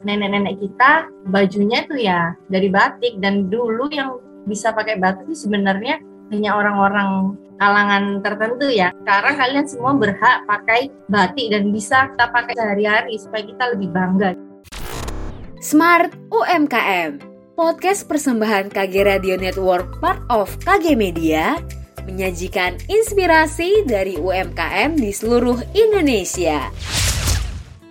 nenek-nenek kita bajunya tuh ya dari batik dan dulu yang bisa pakai batik sebenarnya hanya orang-orang kalangan tertentu ya. Sekarang kalian semua berhak pakai batik dan bisa kita pakai sehari-hari supaya kita lebih bangga. Smart UMKM Podcast persembahan KG Radio Network part of KG Media menyajikan inspirasi dari UMKM di seluruh Indonesia.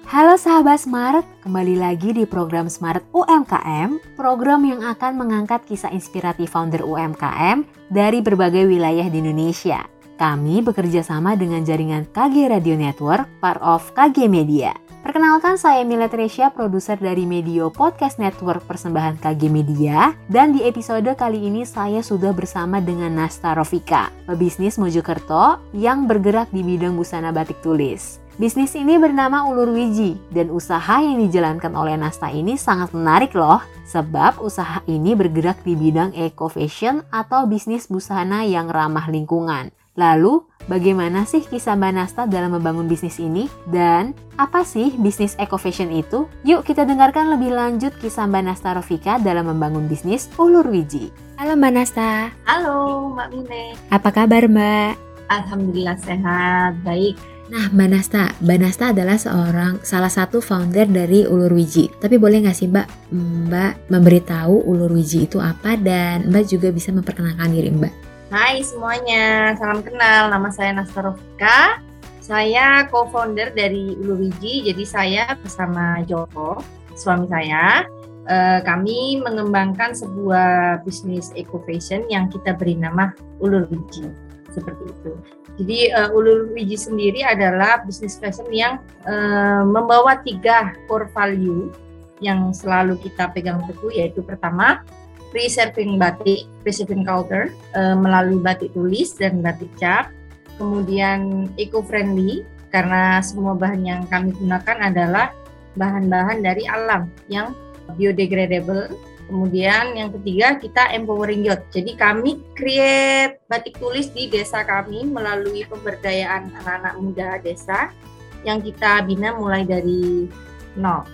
Halo sahabat Smart, kembali lagi di program Smart UMKM, program yang akan mengangkat kisah inspiratif founder UMKM dari berbagai wilayah di Indonesia. Kami bekerja sama dengan jaringan KG Radio Network, part of KG Media. Perkenalkan saya Mila Tresia, produser dari Medio Podcast Network persembahan KG Media. Dan di episode kali ini saya sudah bersama dengan Nasta Rofika, pebisnis Mojokerto yang bergerak di bidang busana batik tulis. Bisnis ini bernama Ulur Wiji dan usaha yang dijalankan oleh Nasta ini sangat menarik loh sebab usaha ini bergerak di bidang eco fashion atau bisnis busana yang ramah lingkungan. Lalu, bagaimana sih kisah Mbak Nasta dalam membangun bisnis ini? Dan apa sih bisnis eco fashion itu? Yuk kita dengarkan lebih lanjut kisah Mbak Nasta Rofika dalam membangun bisnis Ulur Wiji. Halo Mbak Nasta. Halo Mbak Mine. Apa kabar Mbak? Alhamdulillah sehat, baik. Nah, Mbak Nasta, Mbak Nasta adalah seorang salah satu founder dari Ulur Wiji. Tapi boleh nggak sih Mbak, Mbak memberitahu Ulur Wiji itu apa dan Mbak juga bisa memperkenalkan diri Mbak? Hai semuanya, salam kenal. Nama saya Nasta Rofika. Saya co-founder dari Ulur Wiji. Jadi saya bersama Joko, suami saya, eh, kami mengembangkan sebuah bisnis eco fashion yang kita beri nama Ulur Wiji. Seperti itu. Jadi uh, Ulul Wiji sendiri adalah bisnis fashion yang uh, membawa tiga core value yang selalu kita pegang teguh yaitu pertama preserving batik, preserving culture uh, melalui batik tulis dan batik cap. Kemudian eco-friendly karena semua bahan yang kami gunakan adalah bahan-bahan dari alam yang biodegradable Kemudian yang ketiga kita empowering youth. Jadi kami create batik tulis di desa kami melalui pemberdayaan anak-anak muda desa yang kita bina mulai dari nol.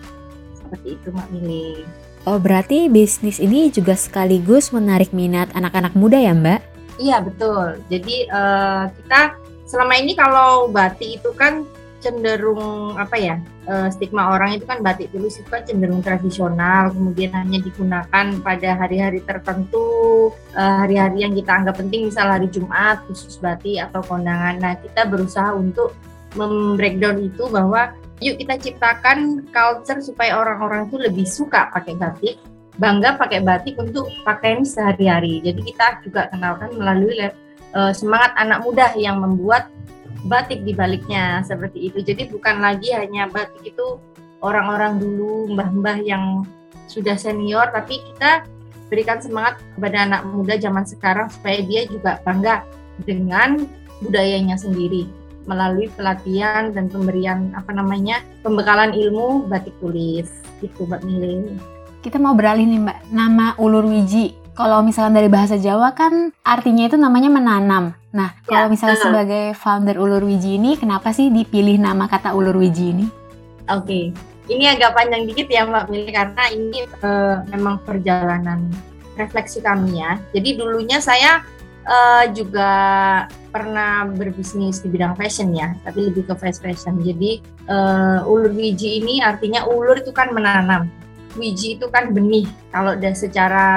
Seperti itu Mbak Mili. Oh berarti bisnis ini juga sekaligus menarik minat anak-anak muda ya Mbak? Iya betul. Jadi uh, kita selama ini kalau batik itu kan cenderung apa ya uh, stigma orang itu kan batik tulis itu kan cenderung tradisional kemudian hanya digunakan pada hari-hari tertentu eh, hari-hari yang kita anggap penting misal hari Jumat khusus batik atau kondangan. Nah kita berusaha untuk membreakdown itu bahwa yuk kita ciptakan culture supaya orang-orang itu lebih suka pakai batik bangga pakai batik untuk pakaian sehari-hari. Jadi kita juga kenalkan melalui uh, semangat anak muda yang membuat batik di baliknya seperti itu. Jadi bukan lagi hanya batik itu orang-orang dulu mbah-mbah yang sudah senior, tapi kita berikan semangat kepada anak muda zaman sekarang supaya dia juga bangga dengan budayanya sendiri melalui pelatihan dan pemberian apa namanya pembekalan ilmu batik tulis itu Mbak Mili. Kita mau beralih nih Mbak, nama Ulur Wiji. Kalau misalnya dari bahasa Jawa kan artinya itu namanya menanam. Nah, ya, kalau misalnya uh. sebagai founder Ulur Wiji ini, kenapa sih dipilih nama kata Ulur Wiji ini? Oke, okay. ini agak panjang dikit ya Mbak Mili karena ini uh, memang perjalanan refleksi kami ya. Jadi dulunya saya uh, juga pernah berbisnis di bidang fashion ya, tapi lebih ke fast fashion. Jadi uh, ulur wiji ini artinya ulur itu kan menanam, wiji itu kan benih. Kalau udah secara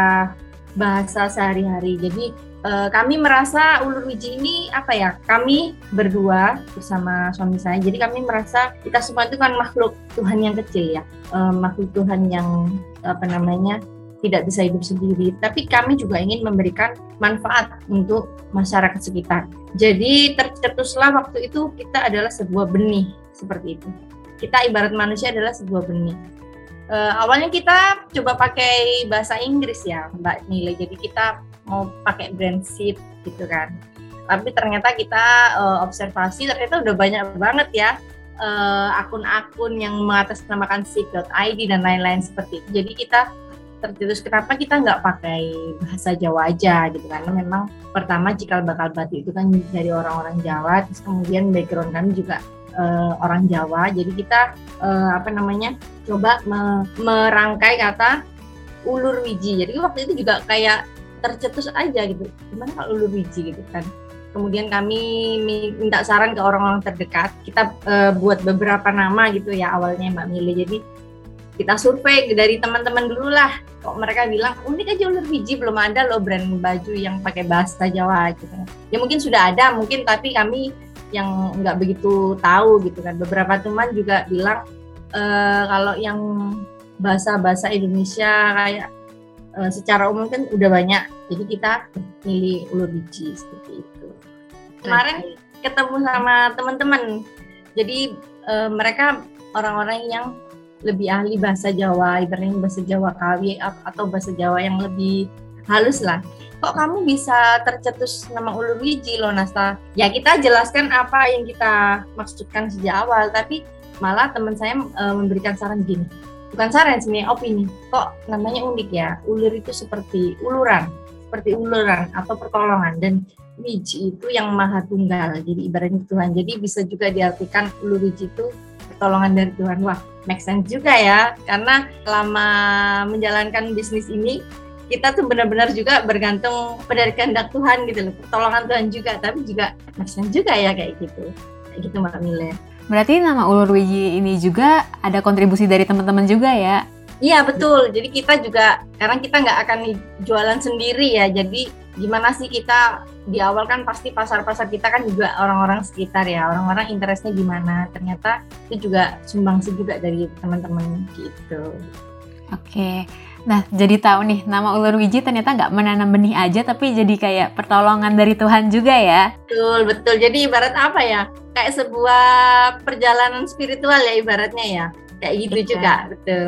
bahasa sehari-hari. Jadi uh, kami merasa ulur wiji ini apa ya? Kami berdua bersama suami saya. Jadi kami merasa kita semua itu kan makhluk Tuhan yang kecil ya, uh, makhluk Tuhan yang apa namanya tidak bisa hidup sendiri. Tapi kami juga ingin memberikan manfaat untuk masyarakat sekitar. Jadi tercetuslah waktu itu kita adalah sebuah benih seperti itu. Kita ibarat manusia adalah sebuah benih uh, awalnya kita coba pakai bahasa Inggris ya Mbak Nile. Jadi kita mau pakai brand seed gitu kan. Tapi ternyata kita uh, observasi ternyata udah banyak banget ya eh, akun-akun uh, yang mengatasnamakan seed.id dan lain-lain seperti itu. Jadi kita tercetus kenapa kita nggak pakai bahasa Jawa aja gitu? Karena memang pertama cikal bakal batik itu kan dari orang-orang Jawa terus kemudian background kami juga uh, orang Jawa. Jadi kita uh, apa namanya coba me merangkai kata ulur wiji. Jadi waktu itu juga kayak tercetus aja gitu. Gimana kalau ulur wiji gitu kan? Kemudian kami minta saran ke orang-orang terdekat. Kita uh, buat beberapa nama gitu ya awalnya Mbak Mili. Jadi kita survei dari teman-teman dulu lah. Kok mereka bilang unik aja ulur biji belum ada loh brand baju yang pakai bahasa Jawa gitu. Ya mungkin sudah ada mungkin tapi kami yang nggak begitu tahu gitu kan. Beberapa teman juga bilang e, kalau yang bahasa-bahasa Indonesia kayak e, secara umum kan udah banyak. Jadi kita pilih ulur biji seperti itu. Kemarin ketemu sama teman-teman. Jadi e, mereka orang-orang yang lebih ahli bahasa Jawa, ibaratnya bahasa Jawa kawi atau bahasa Jawa yang lebih halus lah. Kok kamu bisa tercetus nama ulur wiji loh Nasta? Ya kita jelaskan apa yang kita maksudkan sejak awal, tapi malah teman saya e, memberikan saran gini. Bukan saran sih, opini. Kok namanya unik ya? Ulur itu seperti uluran, seperti uluran atau pertolongan dan wiji itu yang maha tunggal. Jadi ibaratnya Tuhan. Jadi bisa juga diartikan ulur wiji itu pertolongan dari Tuhan. Wah, make sense juga ya. Karena selama menjalankan bisnis ini, kita tuh benar-benar juga bergantung pada kehendak Tuhan gitu loh. Pertolongan Tuhan juga, tapi juga sense juga ya kayak gitu. Kayak gitu Mbak Mile. Berarti nama Ulur Wiji ini juga ada kontribusi dari teman-teman juga ya? Iya betul. Jadi kita juga karena kita nggak akan jualan sendiri ya. Jadi gimana sih kita di awal kan pasti pasar-pasar kita kan juga orang-orang sekitar ya. Orang-orang interestnya gimana. Ternyata itu juga sumbangsi juga dari teman-teman gitu. Oke. Nah, jadi tahu nih, nama ular wiji ternyata nggak menanam benih aja, tapi jadi kayak pertolongan dari Tuhan juga ya. Betul, betul. Jadi ibarat apa ya? Kayak sebuah perjalanan spiritual ya ibaratnya ya kayak gitu Betul. juga betul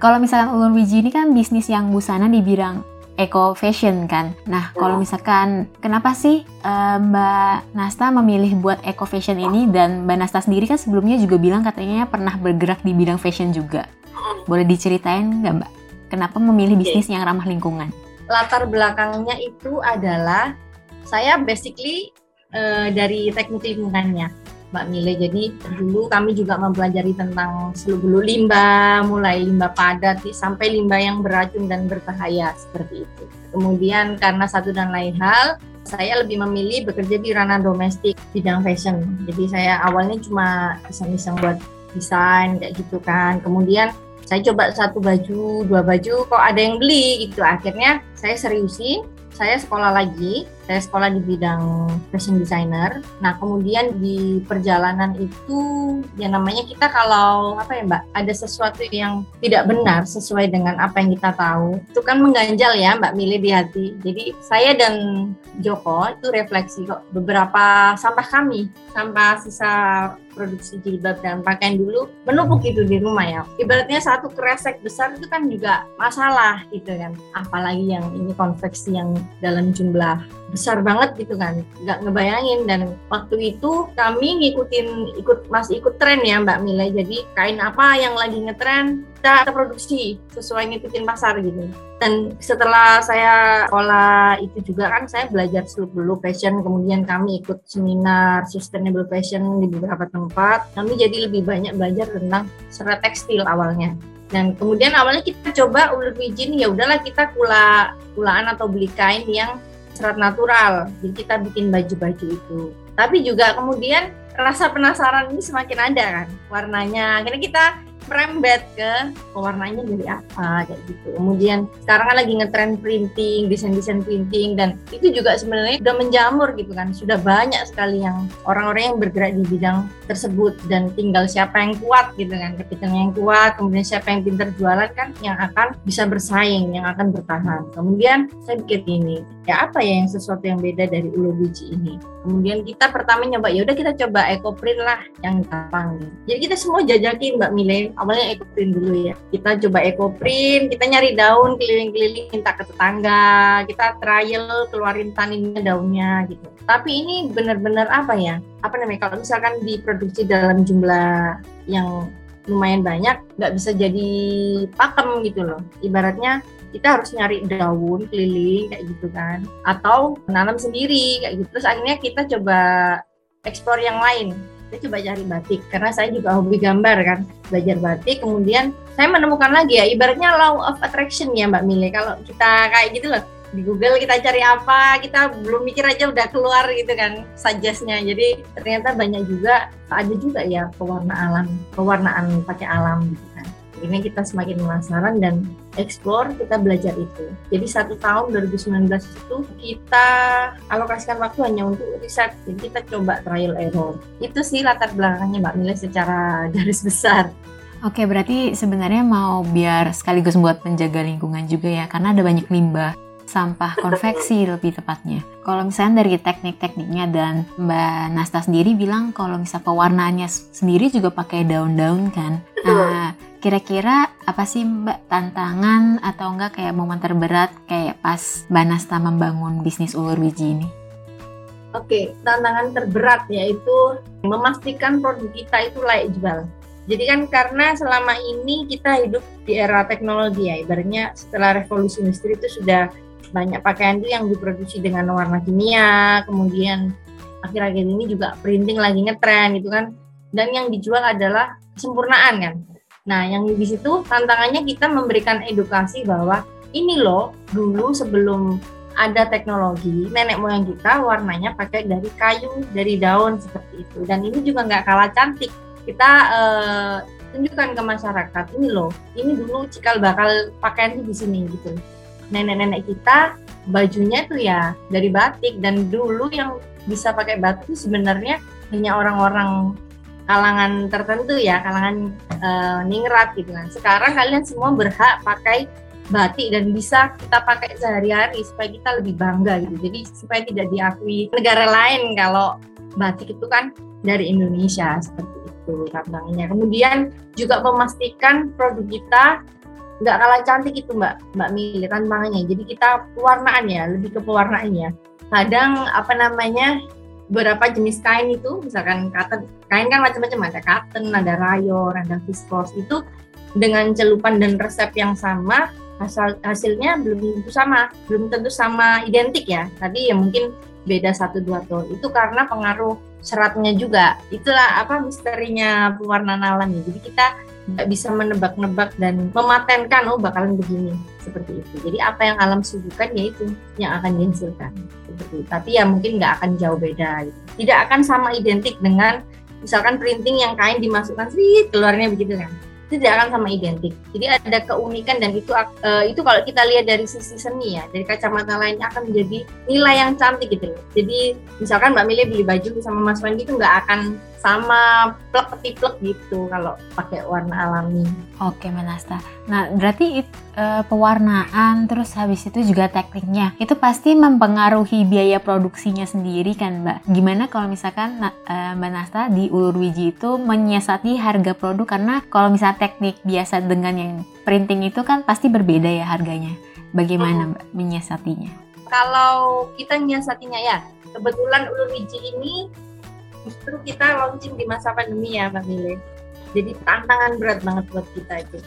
kalau misalkan ulun wiji ini kan bisnis yang busana di bidang eco fashion kan. Nah, kalau misalkan kenapa sih uh, Mbak Nasta memilih buat eco fashion ini dan Mbak Nasta sendiri kan sebelumnya juga bilang katanya pernah bergerak di bidang fashion juga. Boleh diceritain nggak Mbak? Kenapa memilih bisnis yang ramah lingkungan? Latar belakangnya itu adalah saya basically uh, dari teknik lingkungannya. Mbak Mile. Jadi dulu kami juga mempelajari tentang seluk-beluk limbah, mulai limbah padat sampai limbah yang beracun dan berbahaya seperti itu. Kemudian karena satu dan lain hal, saya lebih memilih bekerja di ranah domestik bidang fashion. Jadi saya awalnya cuma iseng-iseng buat desain kayak gitu kan. Kemudian saya coba satu baju, dua baju, kok ada yang beli gitu. Akhirnya saya seriusin, saya sekolah lagi saya sekolah di bidang fashion designer. Nah, kemudian di perjalanan itu ya namanya kita kalau apa ya Mbak, ada sesuatu yang tidak benar sesuai dengan apa yang kita tahu, itu kan mengganjal ya Mbak Mili di hati. Jadi saya dan Joko itu refleksi kok beberapa sampah kami, sampah sisa produksi jilbab dan pakaian dulu menumpuk itu di rumah ya. Ibaratnya satu kresek besar itu kan juga masalah gitu kan. Apalagi yang ini konveksi yang dalam jumlah besar banget gitu kan. Nggak ngebayangin. Dan waktu itu kami ngikutin ikut masih ikut tren ya Mbak Mila. Jadi kain apa yang lagi ngetren kita, produksi sesuai ngikutin pasar gitu. Dan setelah saya sekolah itu juga kan saya belajar seluk beluk fashion. Kemudian kami ikut seminar sustainable fashion di beberapa tempat. Kami jadi lebih banyak belajar tentang serat tekstil awalnya. Dan kemudian awalnya kita coba ulur bijin ya udahlah kita kula kulaan atau beli kain yang serat natural. Jadi kita bikin baju-baju itu. Tapi juga kemudian rasa penasaran ini semakin ada kan warnanya. Akhirnya kita merembet ke warnanya dari apa kayak gitu. Kemudian sekarang kan lagi ngetren printing, desain-desain printing dan itu juga sebenarnya udah menjamur gitu kan. Sudah banyak sekali yang orang-orang yang bergerak di bidang tersebut dan tinggal siapa yang kuat gitu kan. Ketika yang kuat, kemudian siapa yang pintar jualan kan yang akan bisa bersaing, yang akan bertahan. Kemudian saya bikin ini, ya apa ya yang sesuatu yang beda dari ulu biji ini. Kemudian kita pertama nyoba, ya udah kita coba eco print lah yang gampang. Jadi kita semua jajakin Mbak Mile awalnya ekoprint dulu ya. Kita coba ekoprint kita nyari daun keliling-keliling minta ke tetangga. Kita trial keluarin taninnya daunnya gitu. Tapi ini benar-benar apa ya? Apa namanya? Kalau misalkan diproduksi dalam jumlah yang lumayan banyak nggak bisa jadi pakem gitu loh. Ibaratnya kita harus nyari daun keliling kayak gitu kan. Atau menanam sendiri kayak gitu. Terus akhirnya kita coba ekspor yang lain saya coba cari batik karena saya juga hobi gambar kan. Belajar batik kemudian saya menemukan lagi ya ibaratnya law of attraction ya Mbak Mile kalau kita kayak gitu loh di Google kita cari apa kita belum mikir aja udah keluar gitu kan suggestnya. Jadi ternyata banyak juga ada juga ya pewarna alam pewarnaan pakai alam gitu kan ini kita semakin penasaran dan explore kita belajar itu. Jadi satu tahun 2019 itu kita alokasikan waktu hanya untuk riset. Jadi kita coba trial error. Itu sih latar belakangnya Mbak Mila secara garis besar. Oke, berarti sebenarnya mau biar sekaligus buat menjaga lingkungan juga ya, karena ada banyak limbah sampah konveksi lebih tepatnya. Kalau misalnya dari teknik-tekniknya dan Mbak Nasta sendiri bilang kalau misalnya pewarnaannya sendiri juga pakai daun-daun kan. Nah, kira-kira apa sih Mbak tantangan atau enggak kayak momen terberat kayak pas Mbak Nasta membangun bisnis ulur biji ini? Oke, tantangan terberat yaitu memastikan produk kita itu layak jual. Jadi kan karena selama ini kita hidup di era teknologi ya, ibaratnya setelah revolusi industri itu sudah banyak pakaian itu yang diproduksi dengan warna kimia, kemudian akhir-akhir ini juga printing lagi ngetren gitu kan. Dan yang dijual adalah kesempurnaan kan. Nah, yang di situ tantangannya kita memberikan edukasi bahwa ini loh dulu sebelum ada teknologi nenek moyang kita warnanya pakai dari kayu dari daun seperti itu. Dan ini juga nggak kalah cantik. Kita uh, tunjukkan ke masyarakat ini loh ini dulu cikal bakal pakaian di sini gitu. Nenek-nenek kita bajunya tuh ya dari batik. Dan dulu yang bisa pakai batik sebenarnya hanya orang-orang kalangan tertentu ya, kalangan uh, ningrat gitu kan. Sekarang kalian semua berhak pakai batik dan bisa kita pakai sehari-hari supaya kita lebih bangga gitu. Jadi supaya tidak diakui negara lain kalau batik itu kan dari Indonesia seperti itu tantangannya. Kemudian juga memastikan produk kita nggak kalah cantik itu mbak mbak Mili tantangannya jadi kita pewarnaan ya lebih ke pewarnaan ya kadang apa namanya beberapa jenis kain itu misalkan cotton. Kain kan macam-macam ada cotton ada rayon ada viscose. Itu dengan celupan dan resep yang sama hasil hasilnya belum tentu sama. Belum tentu sama identik ya. Tadi ya mungkin beda satu dua ton itu karena pengaruh seratnya juga itulah apa misterinya pewarnaan alam ya jadi kita nggak bisa menebak-nebak dan mematenkan oh bakalan begini seperti itu. Jadi apa yang alam suguhkan yaitu yang akan dihasilkan seperti itu. Tapi ya mungkin nggak akan jauh beda. Gitu. Tidak akan sama identik dengan misalkan printing yang kain dimasukkan sih keluarnya begitu kan itu tidak akan sama identik. Jadi ada keunikan dan itu uh, itu kalau kita lihat dari sisi seni ya, dari kacamata lain akan menjadi nilai yang cantik gitu loh. Jadi misalkan Mbak Mili beli baju sama Mas Wendy itu nggak akan sama plek plek gitu kalau pakai warna alami. Oke, Menasta. Nah, berarti uh, pewarnaan terus habis itu juga tekniknya itu pasti mempengaruhi biaya produksinya sendiri kan, Mbak? Gimana kalau misalkan uh, Mbak Nasta di Ulur Wiji itu menyiasati harga produk karena kalau misalnya teknik biasa dengan yang printing itu kan pasti berbeda ya harganya. Bagaimana hmm. Mbak menyiasatinya? Kalau kita menyiasatinya ya, kebetulan Ulur Wiji ini justru kita launching di masa pandemi ya Mbak Mile. Jadi tantangan berat banget buat kita itu.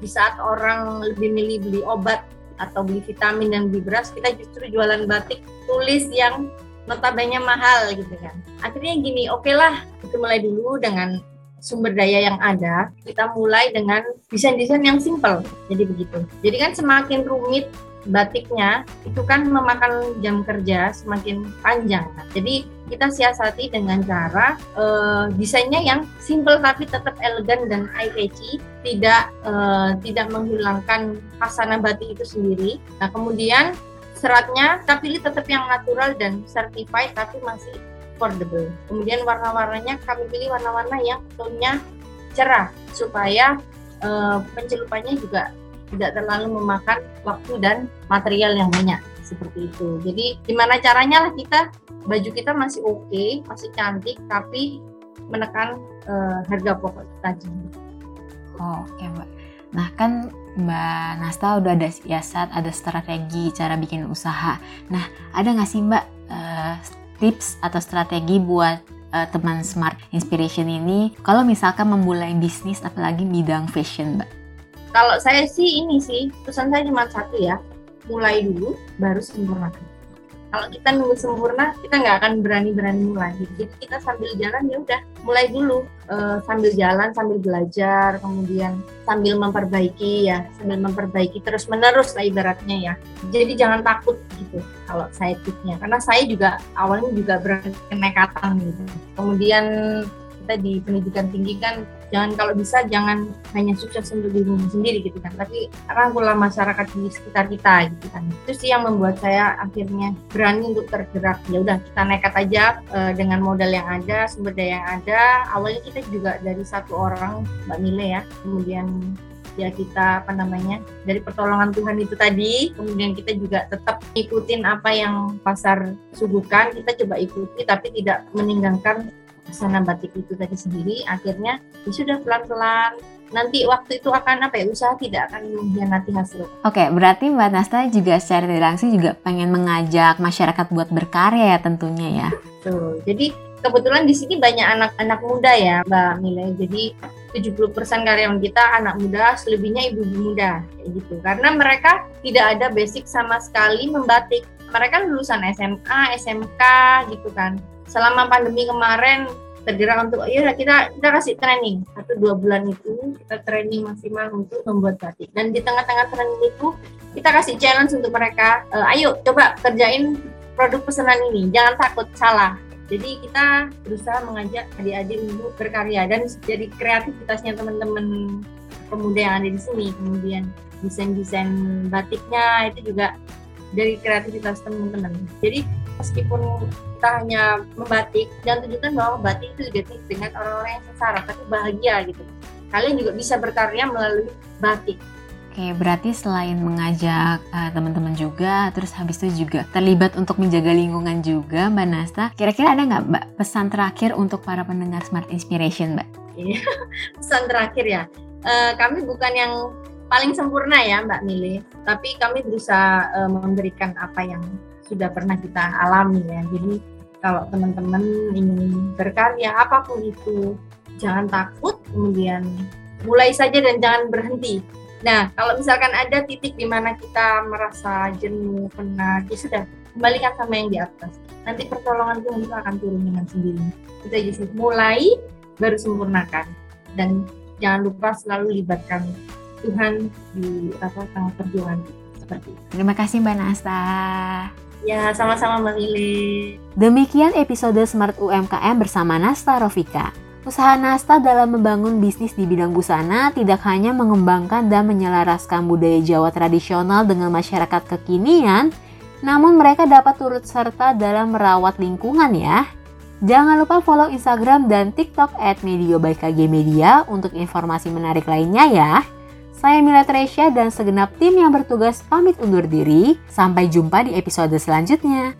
Di saat orang lebih milih beli obat atau beli vitamin dan beli beras, kita justru jualan batik tulis yang notabene mahal gitu kan. Akhirnya gini, oke okay lah, kita mulai dulu dengan sumber daya yang ada, kita mulai dengan desain-desain yang simple. Jadi begitu. Jadi kan semakin rumit batiknya itu kan memakan jam kerja semakin panjang. Kan? Jadi kita siasati dengan cara uh, desainnya yang simple tapi tetap elegan dan eye catchy, tidak uh, tidak menghilangkan khasana batik itu sendiri. Nah kemudian seratnya kita pilih tetap yang natural dan certified tapi masih affordable. Kemudian warna-warnanya kami pilih warna-warna yang tone-nya cerah supaya uh, pencelupannya juga tidak terlalu memakan waktu dan material yang banyak seperti itu. Jadi gimana caranya lah kita baju kita masih oke, okay, masih cantik, tapi menekan uh, harga pokok tadi. Oh, oke mbak. Nah kan Mbak Nasta udah ada siasat, ada strategi cara bikin usaha. Nah ada nggak sih mbak uh, tips atau strategi buat uh, teman Smart Inspiration ini kalau misalkan memulai bisnis apalagi bidang fashion mbak? Kalau saya sih ini sih pesan saya cuma satu ya, mulai dulu baru sempurnakan. kalau kita nunggu sempurna kita nggak akan berani-berani mulai. Jadi kita sambil jalan ya udah mulai dulu. Uh, sambil jalan sambil belajar kemudian sambil memperbaiki ya sambil memperbaiki terus menerus lah ibaratnya ya. Jadi jangan takut gitu kalau saya tipsnya karena saya juga awalnya juga berani kenekatan gitu kemudian kita di pendidikan tinggi kan jangan kalau bisa jangan hanya sukses untuk diri sendiri gitu kan tapi rangkulah masyarakat di sekitar kita gitu kan. Itu sih yang membuat saya akhirnya berani untuk tergerak. Ya udah kita nekat aja uh, dengan modal yang ada sumber daya yang ada. Awalnya kita juga dari satu orang mbak Mile ya. Kemudian ya kita apa namanya dari pertolongan Tuhan itu tadi. Kemudian kita juga tetap ikutin apa yang pasar suguhkan. Kita coba ikuti tapi tidak meninggalkan sana batik itu tadi sendiri akhirnya ya sudah pelan-pelan nanti waktu itu akan apa ya usaha tidak akan mengkhianati hasil. Oke, berarti Mbak Nasta juga secara tidak langsung juga pengen mengajak masyarakat buat berkarya ya tentunya ya. Tuh, jadi kebetulan di sini banyak anak-anak muda ya Mbak Mila. Jadi 70% karyawan kita anak muda, selebihnya ibu-ibu muda kayak gitu. Karena mereka tidak ada basic sama sekali membatik. Mereka lulusan SMA, SMK gitu kan selama pandemi kemarin tergerak untuk ya kita kita kasih training. Satu dua bulan itu kita training maksimal untuk membuat batik. Dan di tengah-tengah training itu kita kasih challenge untuk mereka e, ayo coba kerjain produk pesanan ini jangan takut salah. Jadi kita berusaha mengajak adik-adik untuk berkarya dan jadi kreativitasnya teman-teman pemuda yang ada di sini. Kemudian desain-desain batiknya itu juga dari kreativitas teman-teman jadi meskipun kita hanya membatik dan tunjukkan bahwa batik itu identik dengan orang-orang yang sengsara tapi bahagia gitu kalian juga bisa berkarya melalui batik Oke, berarti selain mengajak uh, teman-teman juga, terus habis itu juga terlibat untuk menjaga lingkungan juga, Mbak Nasta. Kira-kira ada nggak Mbak pesan terakhir untuk para pendengar Smart Inspiration, Mbak? Iya, pesan terakhir ya. Uh, kami bukan yang paling sempurna ya, Mbak Mili, tapi kami berusaha uh, memberikan apa yang sudah pernah kita alami ya. Jadi kalau teman-teman ingin berkarya apa pun itu jangan takut, kemudian mulai saja dan jangan berhenti. Nah, kalau misalkan ada titik di mana kita merasa jenuh, penat, ya sudah kembalikan sama yang di atas. Nanti pertolongan Tuhan itu akan turun dengan sendirinya. Kita jadi mulai baru sempurnakan dan jangan lupa selalu libatkan Tuhan di apa tengah perjuangan seperti itu. Terima kasih Mbak Nasta. Ya, sama-sama Mbak Lili. Demikian episode Smart UMKM bersama Nasta Rofika. Usaha Nasta dalam membangun bisnis di bidang busana tidak hanya mengembangkan dan menyelaraskan budaya Jawa tradisional dengan masyarakat kekinian, namun mereka dapat turut serta dalam merawat lingkungan ya. Jangan lupa follow Instagram dan TikTok at Medio by KG Media untuk informasi menarik lainnya ya. Saya Mila Tresya dan segenap tim yang bertugas pamit undur diri. Sampai jumpa di episode selanjutnya.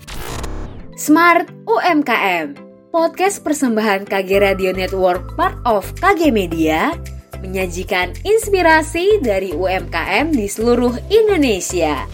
Smart UMKM Podcast persembahan KG Radio Network part of KG Media menyajikan inspirasi dari UMKM di seluruh Indonesia.